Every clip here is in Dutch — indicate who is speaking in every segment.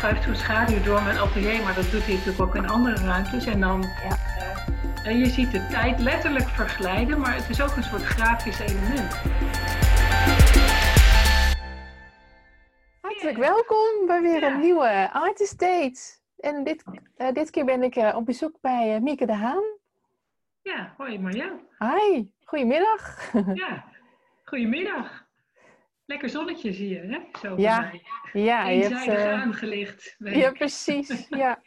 Speaker 1: schuift zo'n schaduw door mijn atelier, maar dat doet hij natuurlijk ook in andere ruimtes. En dan,
Speaker 2: Ja.
Speaker 1: en je ziet de tijd letterlijk verglijden, maar het is ook een soort grafisch element.
Speaker 2: Hartelijk welkom bij weer
Speaker 1: Ja.
Speaker 2: een nieuwe Artist Date. En dit, eh, dit keer ben ik eh, op bezoek bij eh, Mieke de Haan.
Speaker 1: Ja, hoi Marja.
Speaker 2: Hi, goedemiddag.
Speaker 1: Ja, goedemiddag. Lekker zonnetje zie je, hè? Zo
Speaker 2: Ja, ja, je hebt,
Speaker 1: Eenzijdig
Speaker 2: eh,
Speaker 1: aangelicht.
Speaker 2: ja, precies. Ja.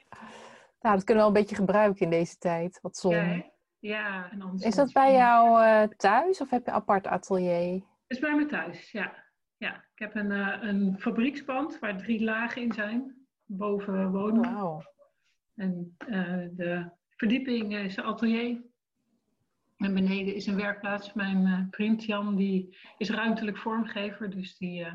Speaker 2: Nou, dat kunnen we wel een beetje gebruiken in deze tijd, wat zon.
Speaker 1: Ja, ja, en anders
Speaker 2: Is dat bij jou eh, thuis of heb je een apart atelier?
Speaker 1: Het is bij me thuis, ja. ja. Ik heb een, eh, een fabriekspand waar drie lagen in zijn. Boven wonen.
Speaker 2: Wauw.
Speaker 1: En de verdieping is een atelier. En beneden is een werkplaats. Mijn eh, Jan die is ruimtelijk vormgever. Dus die, eh,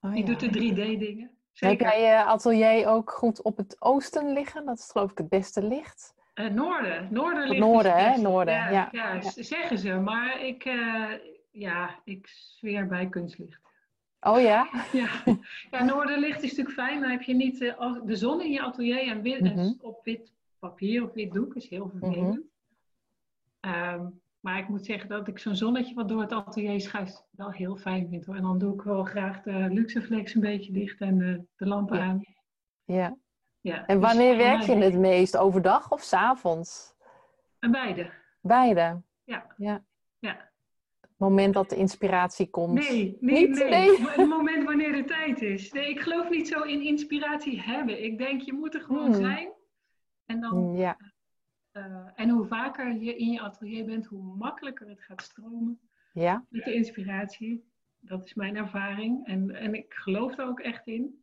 Speaker 2: Oh,
Speaker 1: die
Speaker 2: ja.
Speaker 1: doet de 3D-dingen.
Speaker 2: Heb jij je atelier ook goed op het oosten liggen? Dat is geloof ik het beste licht.
Speaker 1: Eh, noorden. Noorden ligt
Speaker 2: noorden, hè? Noorden,
Speaker 1: ja,
Speaker 2: ja.
Speaker 1: ja,
Speaker 2: Ja.
Speaker 1: z- zeggen ze. Maar ik, eh, ja, ik zweer bij kunstlicht.
Speaker 2: Oh ja?
Speaker 1: Ja, ja noorderlicht is natuurlijk fijn. Dan heb je niet eh, de zon in je atelier en, wit,
Speaker 2: Mhm.
Speaker 1: op wit papier of wit doek is heel vervelend.
Speaker 2: Mhm.
Speaker 1: Ehm, maar ik moet zeggen dat ik zo'n zonnetje wat door het atelier schuift wel heel fijn vind. Hoor. En dan doe ik wel graag de Luxeflex een beetje dicht en eh, de lampen
Speaker 2: Ja.
Speaker 1: aan.
Speaker 2: Ja.
Speaker 1: Ja,
Speaker 2: En
Speaker 1: dus
Speaker 2: wanneer werk je het meest? Overdag of 's avonds?
Speaker 1: En beide.
Speaker 2: Beide.
Speaker 1: Ja.
Speaker 2: ja.
Speaker 1: Ja.
Speaker 2: Het moment dat de inspiratie komt.
Speaker 1: Nee, nee,
Speaker 2: Niet?
Speaker 1: nee.
Speaker 2: Nee.
Speaker 1: Het moment wanneer de tijd is. Nee, ik geloof niet zo in inspiratie hebben. Ik denk, je moet er gewoon
Speaker 2: Hmm.
Speaker 1: zijn. En dan
Speaker 2: Ja.
Speaker 1: Eh, en hoe vaker je in je atelier bent, hoe makkelijker het gaat stromen
Speaker 2: Ja.
Speaker 1: met de inspiratie. Dat is mijn ervaring en, en ik geloof er ook echt in.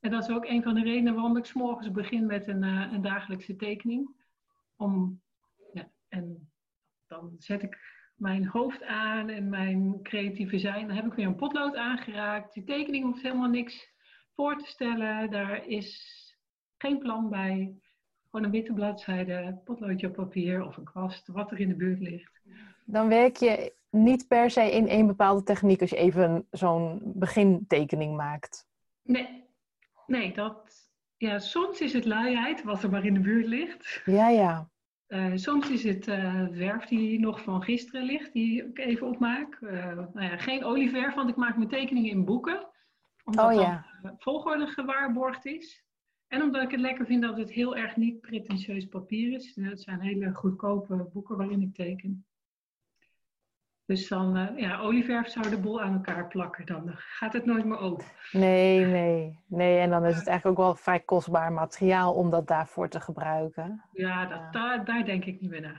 Speaker 1: En dat is ook een van de redenen waarom ik 's morgens begin met een, eh, een dagelijkse tekening. Om, ja, en dan zet ik mijn hoofd aan en mijn creatieve zijn. Dan heb ik weer een potlood aangeraakt. Die tekening hoeft helemaal niks voor te stellen. Daar is geen plan bij. Gewoon een witte bladzijde, potloodje op papier of een kwast, wat er in de buurt ligt.
Speaker 2: Dan werk je niet per se in één bepaalde techniek als je even zo'n begintekening maakt.
Speaker 1: Nee, nee dat, ja, soms is het luiheid, wat er maar in de buurt ligt.
Speaker 2: Ja, ja.
Speaker 1: Eh, soms is het eh, verf die nog van gisteren ligt, die ik even opmaak. Eh, nou ja, geen olieverf, want ik maak mijn tekeningen in boeken. Omdat
Speaker 2: Oh
Speaker 1: dan
Speaker 2: ja.
Speaker 1: volgorde gewaarborgd is. En omdat ik het lekker vind dat het heel erg niet pretentieus papier is. Het zijn hele goedkope boeken waarin ik teken. Dus dan, eh, ja, olieverf zou de boel aan elkaar plakken. Dan gaat het nooit meer open.
Speaker 2: Nee, nee. Nee, en dan is het eigenlijk ook wel vrij kostbaar materiaal om dat daarvoor te gebruiken.
Speaker 1: Ja, dat,
Speaker 2: Ja.
Speaker 1: Daar, daar denk ik niet meer na.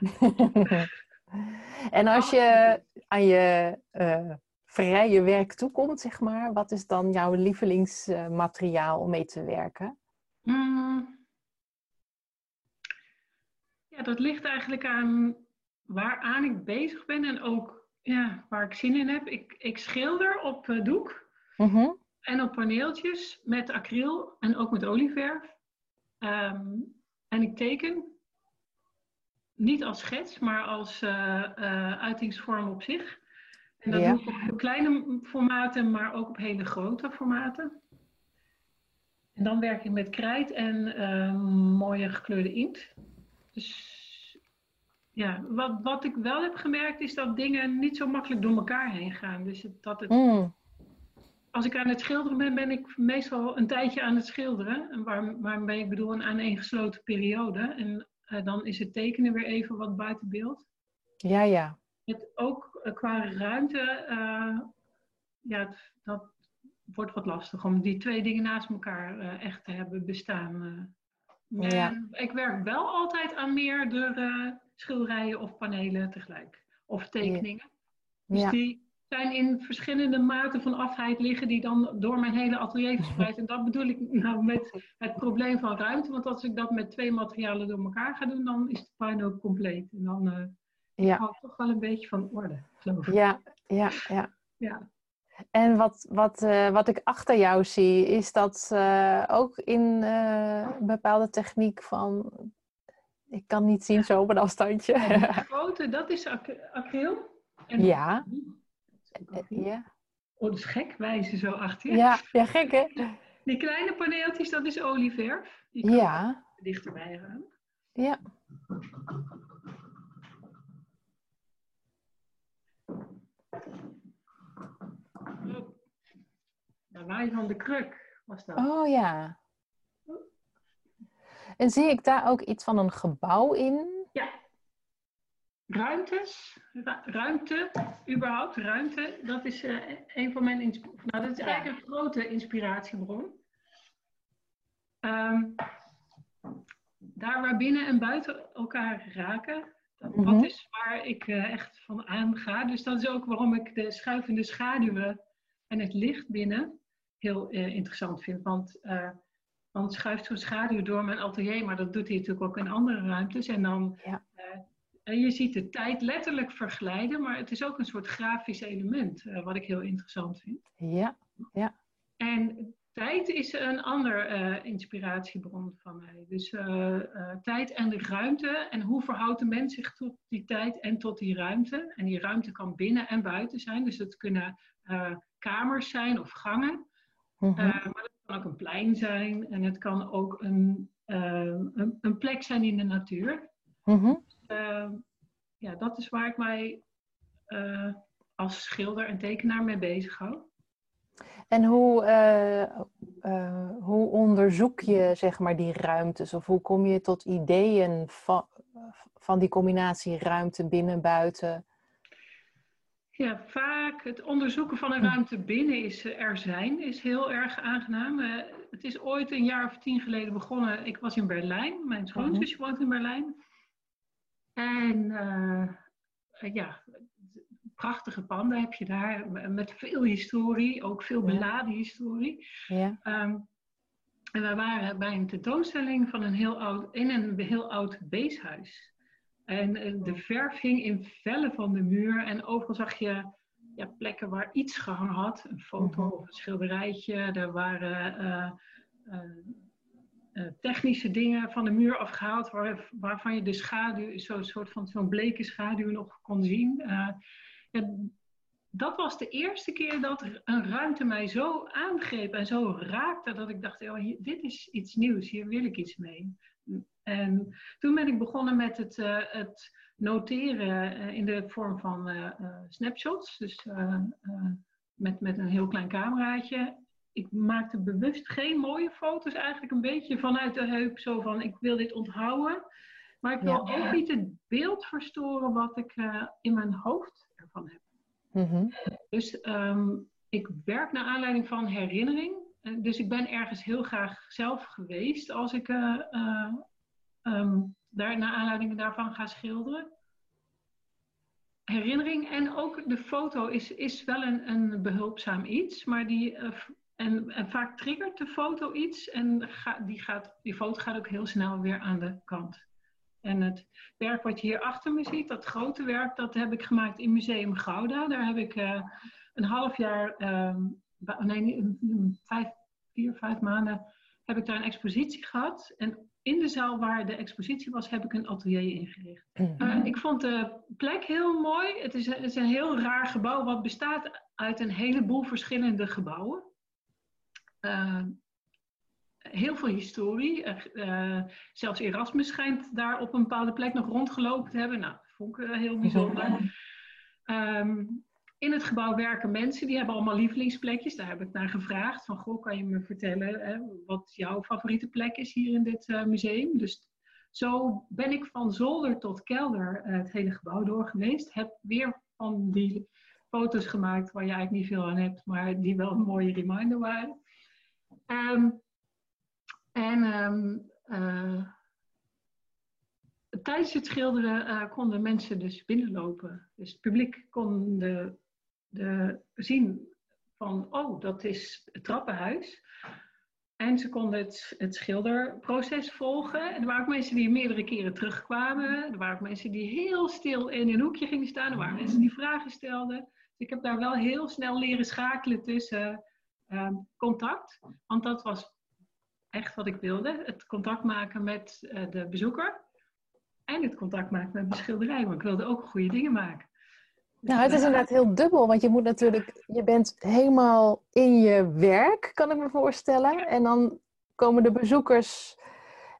Speaker 2: en als je aan je eh, vrije werk toekomt, zeg maar, wat is dan jouw lievelingsmateriaal om mee te werken?
Speaker 1: Mm. Ja, dat ligt eigenlijk aan waaraan ik bezig ben en ook ja, waar ik zin in heb. Ik, ik schilder op eh, doek
Speaker 2: Mhm.
Speaker 1: en op paneeltjes met acryl en ook met olieverf. Ehm, en ik teken niet als schets, maar als eh, eh, uitingsvorm op zich. En dat
Speaker 2: Ja.
Speaker 1: doe ik op kleine formaten, maar ook op hele grote formaten. En dan werk ik met krijt en eh, mooie gekleurde inkt. Dus ja, wat, wat ik wel heb gemerkt is dat dingen niet zo makkelijk door elkaar heen gaan. Dus dat het,
Speaker 2: Mm.
Speaker 1: als ik aan het schilderen ben, ben ik meestal een tijdje aan het schilderen. En waar, waarmee ik bedoel een aaneengesloten periode. En eh, dan is het tekenen weer even wat buiten beeld.
Speaker 2: Ja, ja.
Speaker 1: Het ook eh, qua ruimte, eh, ja, het- dat wordt wat lastig om die twee dingen naast elkaar eh, echt te hebben bestaan. eh.
Speaker 2: Ja.
Speaker 1: En ik werk wel altijd aan meerdere schilderijen of panelen tegelijk. Of tekeningen. Dus die zijn in verschillende maten van afheid liggen die dan door mijn hele atelier verspreid. En dat bedoel ik nou met het probleem van ruimte. Want als ik dat met twee materialen door elkaar ga doen, dan is de puinhoop compleet. En dan eh
Speaker 2: Ja.
Speaker 1: hou ik toch wel een beetje van orde, geloof ik.
Speaker 2: Ja, ja, ja.
Speaker 1: Ja.
Speaker 2: En wat, wat, eh, wat ik achter jou zie, is dat eh, ook in eh, een bepaalde techniek van. Ik kan niet zien zo op een afstandje.
Speaker 1: Grote, dat is ac- acryl. En
Speaker 2: Ja. Ja.
Speaker 1: Oh, dat is gek, wijzen zo achter je.
Speaker 2: Ja, ja, gek hè?
Speaker 1: Die kleine paneeltjes, dat is olieverf. Die kan
Speaker 2: Ja,
Speaker 1: dichterbij gaan.
Speaker 2: ja.
Speaker 1: Oh. Van de kruk was dat.
Speaker 2: Oh ja. En zie ik daar ook iets van een gebouw in?
Speaker 1: Ruimtes, Ru- ruimte, überhaupt ruimte, dat is eh, een van mijn nou, dat is
Speaker 2: Ja.
Speaker 1: eigenlijk een grote inspiratiebron. Ehm, daar waar binnen en buiten elkaar raken, dat, dat
Speaker 2: Mhm.
Speaker 1: is waar ik eh, echt van aanga. Dus dat is ook waarom ik de schuivende schaduwen en het licht binnen heel eh, interessant vind. Want eh dan schuift zo'n schaduw door mijn atelier, maar dat doet hij natuurlijk ook in andere ruimtes. En dan
Speaker 2: Ja.
Speaker 1: eh, en je ziet de tijd letterlijk verglijden, maar het is ook een soort grafisch element, wat ik heel interessant vind.
Speaker 2: Ja,
Speaker 1: En tijd is een ander inspiratiebron van mij. Dus tijd en de ruimte. En hoe verhoudt de mens zich tot die tijd en tot die ruimte? En die ruimte kan binnen en buiten zijn. Dus het kunnen kamers zijn of gangen.
Speaker 2: Mhm.
Speaker 1: Eh, maar het kan ook een plein zijn. En het kan ook een, eh, een, een plek zijn in de natuur.
Speaker 2: Mhm.
Speaker 1: Eh, ja, dat is waar ik mij als schilder en tekenaar mee bezig hou.
Speaker 2: En hoe, hoe onderzoek je zeg maar, die ruimtes? Of hoe kom je tot ideeën van, van die combinatie ruimte binnen-buiten?
Speaker 1: Ja, vaak het onderzoeken van een ruimte binnen is eh, er zijn, is heel erg aangenaam. Eh, het is ooit een jaar of tien geleden begonnen. Ik was in Berlijn, mijn schoonzusje woont in Berlijn. En eh, ja, prachtige panden heb je daar, met veel historie, ook veel
Speaker 2: Ja.
Speaker 1: beladen historie.
Speaker 2: Ja.
Speaker 1: Ehm, en we waren bij een tentoonstelling van een heel oud, in een heel oud beeshuis. En eh, de verf hing in vellen van de muur. En overal zag je ja, plekken waar iets gehangen had. Een foto
Speaker 2: Mhm.
Speaker 1: of een schilderijtje. Er waren eh, eh, technische dingen van de muur afgehaald. Waar, waarvan je de schaduw, zo'n soort van zo'n bleke schaduw nog kon zien. Ja, dat was de eerste keer dat een ruimte mij zo aangreep en zo raakte. Dat ik dacht, oh, hier- dit is iets nieuws. Hier wil ik iets mee. En toen ben ik begonnen met het, eh, het noteren eh, in de vorm van eh, snapshots. Dus met, met een heel klein cameraatje. Ik maakte bewust geen mooie foto's, eigenlijk een beetje vanuit de heup. Zo van, ik wil dit onthouden. Maar ik wil
Speaker 2: Ja.
Speaker 1: ook niet het beeld verstoren wat ik in mijn hoofd ervan heb.
Speaker 2: Mhm.
Speaker 1: Dus ehm, ik werk naar aanleiding van herinnering. Eh, dus ik ben ergens heel graag zelf geweest als ik eh, eh, ehm, daar, naar aanleiding daarvan ga schilderen. Herinnering en ook de foto is, is wel een, een behulpzaam iets, maar die, en, en vaak triggert de foto iets en die, gaat, die foto gaat ook heel snel weer aan de kant. En het werk wat je hier achter me ziet, dat grote werk, dat heb ik gemaakt in Museum Gouda. Daar heb ik een half jaar, ehm, nee, vijf, vier, vijf maanden, heb ik daar een expositie gehad. En in de zaal waar de expositie was, heb ik een atelier ingericht.
Speaker 2: Mhm.
Speaker 1: Eh, ik vond de plek heel mooi. Het is, een, het is een heel raar gebouw wat bestaat uit een heleboel verschillende gebouwen. Eh, heel veel historie. Eh, zelfs Erasmus schijnt daar op een bepaalde plek nog rondgelopen te hebben. Nou, dat vond ik heel bijzonder. Ehm, in het gebouw werken mensen, die hebben allemaal lievelingsplekjes. Daar heb ik naar gevraagd. Van, goh, kan je me vertellen hè, wat jouw favoriete plek is hier in dit eh, museum? Dus zo ben ik van zolder tot kelder eh, het hele gebouw door geweest. Heb weer van die foto's gemaakt waar je eigenlijk niet veel aan hebt, maar die wel een mooie reminder waren. Ehm, en ehm, eh, tijdens het schilderen konden mensen dus binnenlopen. Dus het publiek kon de, de, zien van, oh, dat is het trappenhuis. En ze konden het, het schilderproces volgen. En er waren ook mensen die meerdere keren terugkwamen. Er waren ook mensen die heel stil in een hoekje gingen staan. Er waren mensen die vragen stelden. Dus ik heb daar wel heel snel leren schakelen tussen ehm, contact. Want dat was echt wat ik wilde. Het contact maken met eh, de bezoeker. En het contact maken met mijn schilderij. Want ik wilde ook goede dingen maken.
Speaker 2: Nou, het is inderdaad heel dubbel, want je moet natuurlijk, je bent helemaal in je werk, kan ik me voorstellen. En dan komen de bezoekers,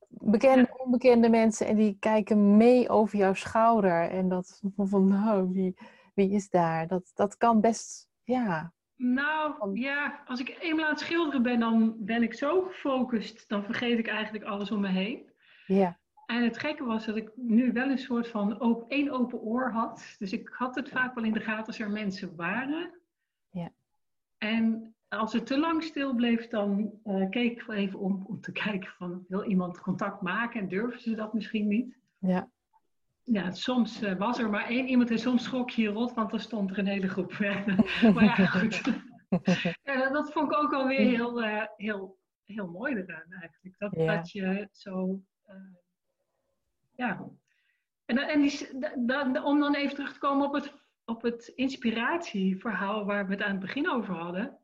Speaker 2: bekende, onbekende mensen, en die kijken mee over jouw schouder. En dat van, nou, wie, wie is daar? Dat, dat kan best, ja.
Speaker 1: Nou, ja, als ik eenmaal aan het schilderen ben, dan ben ik zo gefocust, dan vergeet ik eigenlijk alles om me heen.
Speaker 2: Ja.
Speaker 1: En het gekke was dat ik nu wel een soort van op, één open oor had. Dus ik had het vaak wel in de gaten als er mensen waren.
Speaker 2: Ja.
Speaker 1: En als het te lang stil bleef, dan uh, keek ik even om, om te kijken van wil iemand contact maken en durven ze dat misschien niet.
Speaker 2: Ja.
Speaker 1: Ja, soms uh, was er maar één iemand en soms schrok je rot, want dan stond er een hele groep. maar ja, goed. uh, dat vond ik ook alweer heel, heel, heel mooi eraan eigenlijk. Dat,
Speaker 2: Ja.
Speaker 1: dat je zo ja. En, en die, da, da, om dan even terug te komen op het, op het inspiratieverhaal waar we het aan het begin over hadden.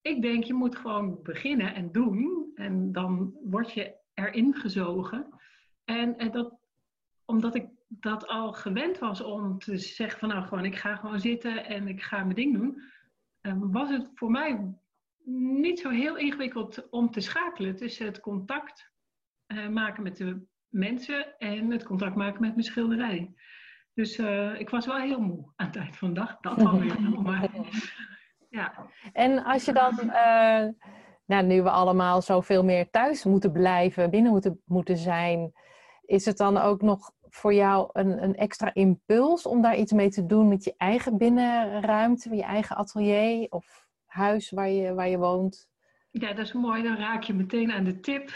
Speaker 1: Ik denk, je moet gewoon beginnen en doen. En dan word je erin gezogen. En, en dat, omdat ik dat al gewend was om te zeggen van nou gewoon, ik ga gewoon zitten en ik ga mijn ding doen. Was het voor mij niet zo heel ingewikkeld om te schakelen tussen het contact uh, maken met de mensen en het contact maken met mijn schilderij. Dus uh, ik was wel heel moe aan het eind van de dag. Dat alweer. maar, ja.
Speaker 2: En als je dan, uh, nou, nu we allemaal zoveel meer thuis moeten blijven, binnen moeten, moeten zijn, is het dan ook nog voor jou een, een extra impuls om daar iets mee te doen met je eigen binnenruimte, je eigen atelier of huis waar je, waar je woont?
Speaker 1: Ja, dat is mooi. Dan raak je meteen aan de tip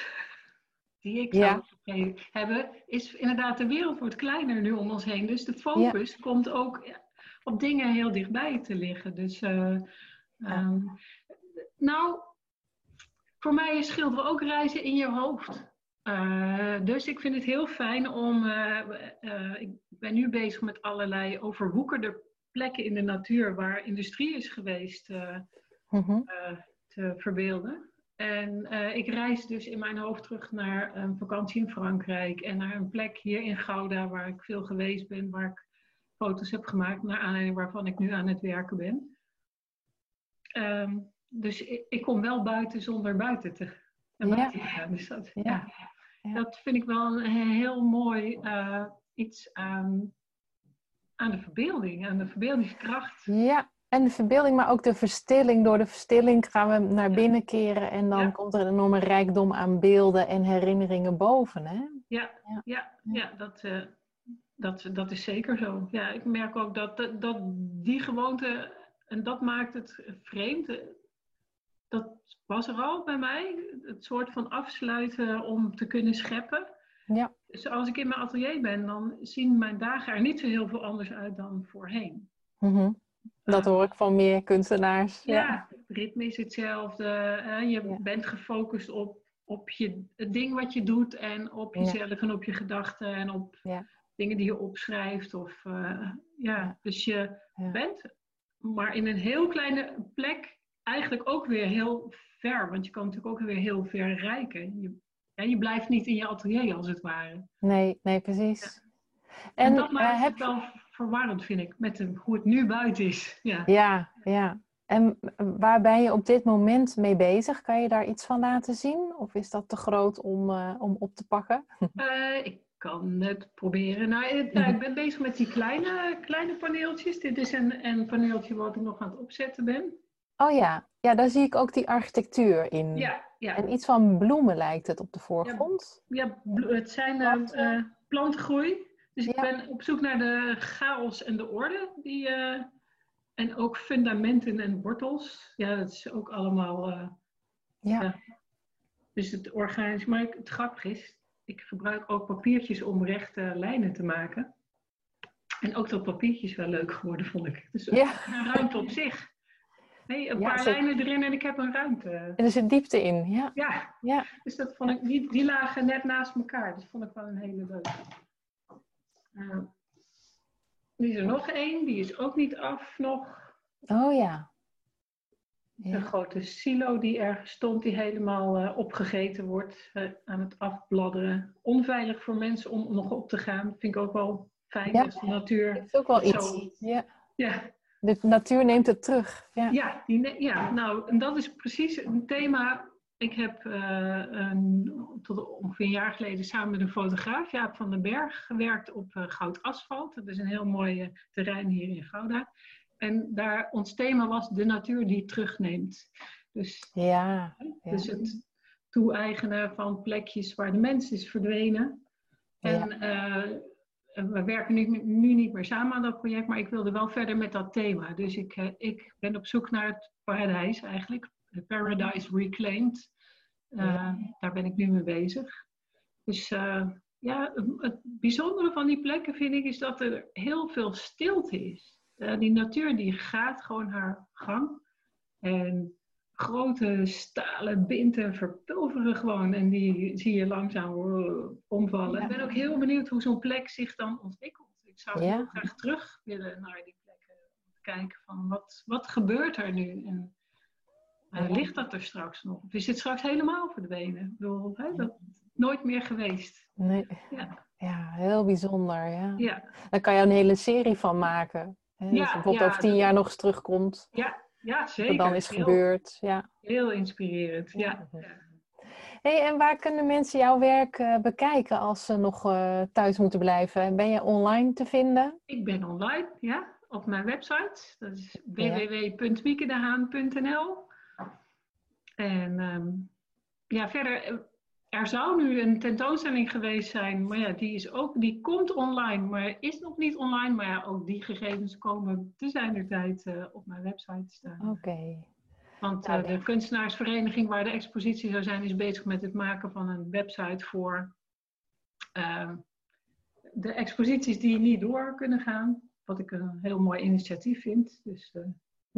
Speaker 1: die ik zou ja. hebben, is inderdaad de wereld wordt kleiner nu om ons heen. Dus de focus ja. komt ook op dingen heel dichtbij te liggen. Dus, uh, ja. um, nou, voor mij is schilderen ook reizen in je hoofd. Uh, dus ik vind het heel fijn om. Uh, ik ben nu bezig met allerlei overwoekerde plekken in de natuur waar industrie is geweest
Speaker 2: mm-hmm.
Speaker 1: te verbeelden. En uh, ik reis dus in mijn hoofd terug naar een vakantie in Frankrijk en naar een plek hier in Gouda waar ik veel geweest ben, waar ik foto's heb gemaakt, naar aanleiding waarvan ik nu aan het werken ben. Um, dus ik, ik, kom wel buiten zonder buiten te, buiten te gaan. Dus dat, ja. Ja, ja. dat vind ik wel een heel mooi uh, iets aan, aan de verbeelding, aan de verbeeldingskracht.
Speaker 2: Ja, en de verbeelding, maar ook de verstilling. Door de verstilling gaan we naar binnen keren en dan
Speaker 1: Ja.
Speaker 2: komt er een enorme rijkdom aan beelden en herinneringen boven. Hè?
Speaker 1: Ja,
Speaker 2: Ja.
Speaker 1: ja, ja, dat, eh, dat, dat is zeker zo. Ja, ik merk ook dat, dat, dat die gewoonte, en dat maakt het vreemd, eh, dat was er al bij mij, het soort van afsluiten om te kunnen scheppen.
Speaker 2: Ja.
Speaker 1: Dus als ik in mijn atelier ben, dan zien mijn dagen er niet zo heel veel anders uit dan voorheen.
Speaker 2: Mhm. Dat hoor ik van meer kunstenaars.
Speaker 1: Ja, het ritme is hetzelfde. hè. je
Speaker 2: Ja.
Speaker 1: bent gefocust op, op je, het ding wat je doet en op jezelf en op je gedachten en op dingen die je opschrijft. Of, eh, ja. Dus je bent maar in een heel kleine plek eigenlijk ook weer heel ver. Want je kan natuurlijk ook weer heel ver reiken. Je, ja, je blijft niet in je atelier als het ware.
Speaker 2: Nee, nee, precies.
Speaker 1: En,
Speaker 2: En,
Speaker 1: dat maakt
Speaker 2: eh, heb
Speaker 1: het wel verwarrend, vind ik, met de, hoe het nu buiten is. Ja.
Speaker 2: Ja, ja. En waar ben je op dit moment mee bezig? Kan je daar iets van laten zien? Of is dat te groot om, eh, om op te pakken?
Speaker 1: Eh, ik kan het proberen. Nou, eh, ja, ik ben bezig met die kleine, kleine paneeltjes. Dit is een, een paneeltje wat ik nog aan het opzetten ben.
Speaker 2: Oh ja, ja, daar zie ik ook die architectuur in.
Speaker 1: Ja, ja.
Speaker 2: En iets van bloemen lijkt het op de voorgrond.
Speaker 1: ja het zijn eh, plantengroei. Dus ik
Speaker 2: Ja.
Speaker 1: ben op zoek naar de chaos en de orde. Die, eh, en ook fundamenten en wortels. Ja, dat is ook allemaal... eh,
Speaker 2: Ja,
Speaker 1: Ja. Dus het organisch, maar ik- het grappige is, ik gebruik ook papiertjes om rechte lijnen te maken. En ook dat papiertje is wel leuk geworden, vond ik. Dus
Speaker 2: ja.
Speaker 1: een ruimte op zich. Nee, een
Speaker 2: Ja,
Speaker 1: paar lijnen erin en ik heb een ruimte.
Speaker 2: En er zit diepte in. Ja,
Speaker 1: Ja,
Speaker 2: ja.
Speaker 1: dus dat vond ik, die, die lagen net naast elkaar. Dat vond ik wel een hele leuke. Uh, er is er nog één, die is ook niet af nog.
Speaker 2: Oh ja.
Speaker 1: Een grote silo die ergens stond, die helemaal eh, opgegeten wordt, eh, aan het afbladderen. Onveilig voor mensen om nog op te gaan. Vind ik ook wel fijn
Speaker 2: Ja.
Speaker 1: als de natuur.
Speaker 2: dat is ook wel
Speaker 1: Zo.
Speaker 2: iets. Ja,
Speaker 1: Ja.
Speaker 2: De natuur neemt het terug. Ja,
Speaker 1: Ja, die, ja, nou, en dat is precies een thema. Ik heb eh, een, tot ongeveer een jaar geleden samen met een fotograaf, Jaap van den Berg, gewerkt op uh, Goud Asfalt. Dat is een heel mooi eh, terrein hier in Gouda. En daar, ons thema was de natuur die terugneemt. Dus,
Speaker 2: ja, ja.
Speaker 1: dus het toe-eigenen van plekjes waar de mens is verdwenen. En we werken nu, nu, niet meer samen aan dat project, maar ik wilde wel verder met dat thema. Dus ik, ik ben op zoek naar het paradijs eigenlijk. Paradise Reclaimed. Uh, Daar ben ik nu mee bezig. Dus uh, ja, het bijzondere van die plekken vind ik is dat er heel veel stilte is. Uh, die natuur die gaat gewoon haar gang. En grote stalen binten verpulveren gewoon. En die zie je langzaam omvallen. Ja. Ik ben ook heel benieuwd hoe zo'n plek zich dan ontwikkelt. Ik zou ja. heel graag terug willen naar die plekken. Kijken van wat, wat gebeurt er nu? En uh, ligt dat er straks nog? Of is het straks helemaal verdwenen? Ik bedoel, hè, dat nooit meer geweest.
Speaker 2: Nee. Ja. ja, heel bijzonder. Ja.
Speaker 1: Ja.
Speaker 2: Daar kan je een hele serie van maken. Hè?
Speaker 1: Ja,
Speaker 2: dus bijvoorbeeld
Speaker 1: ja,
Speaker 2: over tien jaar nog eens terugkomt.
Speaker 1: Ja, ja
Speaker 2: Wat
Speaker 1: zeker.
Speaker 2: er dan is
Speaker 1: Heel-
Speaker 2: gebeurd. Ja.
Speaker 1: Heel inspirerend. Ja.
Speaker 2: Hey, en waar kunnen mensen jouw werk eh, bekijken als ze nog eh, thuis moeten blijven? En Ben je online te vinden?
Speaker 1: Ik ben online, ja, op mijn website. Dat is www.wiekedehaan.nl. En ehm, ja, verder, eh, er zou nu een tentoonstelling geweest zijn, maar ja, die, is ook, die komt online, maar is nog niet online. Maar ja, ook die gegevens komen te zijner tijd eh, op mijn website staan.
Speaker 2: Oké.
Speaker 1: Want
Speaker 2: Nou,
Speaker 1: eh, de kunstenaarsvereniging waar de expositie zou zijn, is bezig met het maken van een website voor eh, de exposities die niet door kunnen gaan. Wat ik een heel mooi initiatief vind. Dus,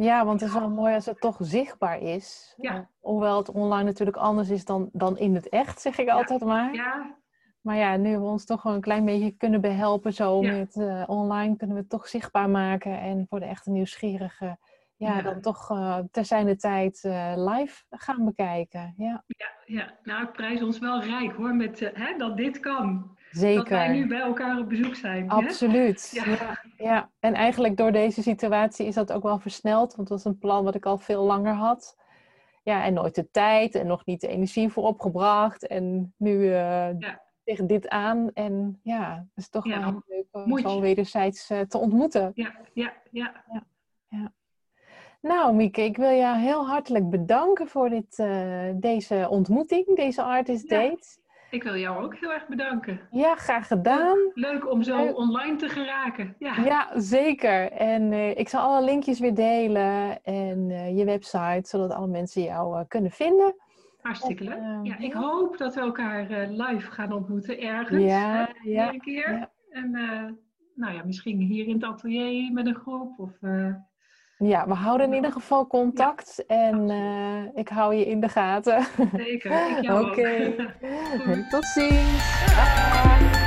Speaker 2: Ja, want het is wel mooi als het toch zichtbaar is.
Speaker 1: Ja.
Speaker 2: Eh, hoewel het online natuurlijk anders is dan, dan in het echt, zeg ik altijd maar.
Speaker 1: ja,
Speaker 2: Maar ja, nu we ons toch een klein beetje kunnen behelpen zo
Speaker 1: Ja.
Speaker 2: met eh, online, kunnen we het toch zichtbaar maken. En voor de echte nieuwsgierigen, ja,
Speaker 1: Ja.
Speaker 2: dan toch uh, ter zijner tijd eh, live gaan bekijken. Ja,
Speaker 1: ja, nou, ik prijs ons wel rijk hoor, met eh, hè, dat dit kan.
Speaker 2: Zeker.
Speaker 1: Dat wij nu bij elkaar op bezoek zijn.
Speaker 2: Absoluut.
Speaker 1: Ja.
Speaker 2: Ja. Ja, en eigenlijk door deze situatie is dat ook wel versneld, want dat was een plan wat ik al veel langer had. Ja, en nooit de tijd en nog niet de energie voor opgebracht. En nu
Speaker 1: Ja.
Speaker 2: tegen dit aan. En ja, het is toch
Speaker 1: Ja,
Speaker 2: wel heel leuk om
Speaker 1: je.
Speaker 2: wederzijds eh, te ontmoeten.
Speaker 1: Ja, ja, ja.
Speaker 2: Nou, Mieke, ik wil jou heel hartelijk bedanken voor dit, eh, deze ontmoeting, deze Artist
Speaker 1: Ja. Ik wil jou ook heel erg bedanken.
Speaker 2: Ja, graag gedaan.
Speaker 1: Leuk om zo online te geraken. Ja,
Speaker 2: Ja, zeker. En eh, ik zal alle linkjes weer delen en eh, je website, zodat alle mensen jou eh, kunnen vinden.
Speaker 1: hartstikke leuk.
Speaker 2: eh,
Speaker 1: Ja, ik hoop dat we elkaar live gaan ontmoeten ergens.
Speaker 2: Ja, ja,
Speaker 1: een keer.
Speaker 2: ja.
Speaker 1: En nou ja, misschien hier in het atelier met een groep. Of,
Speaker 2: Ja, we houden in ieder geval contact en eh, ik hou je in de gaten.
Speaker 1: zeker, ik jou
Speaker 2: Oké. Tot ziens.
Speaker 1: Dag.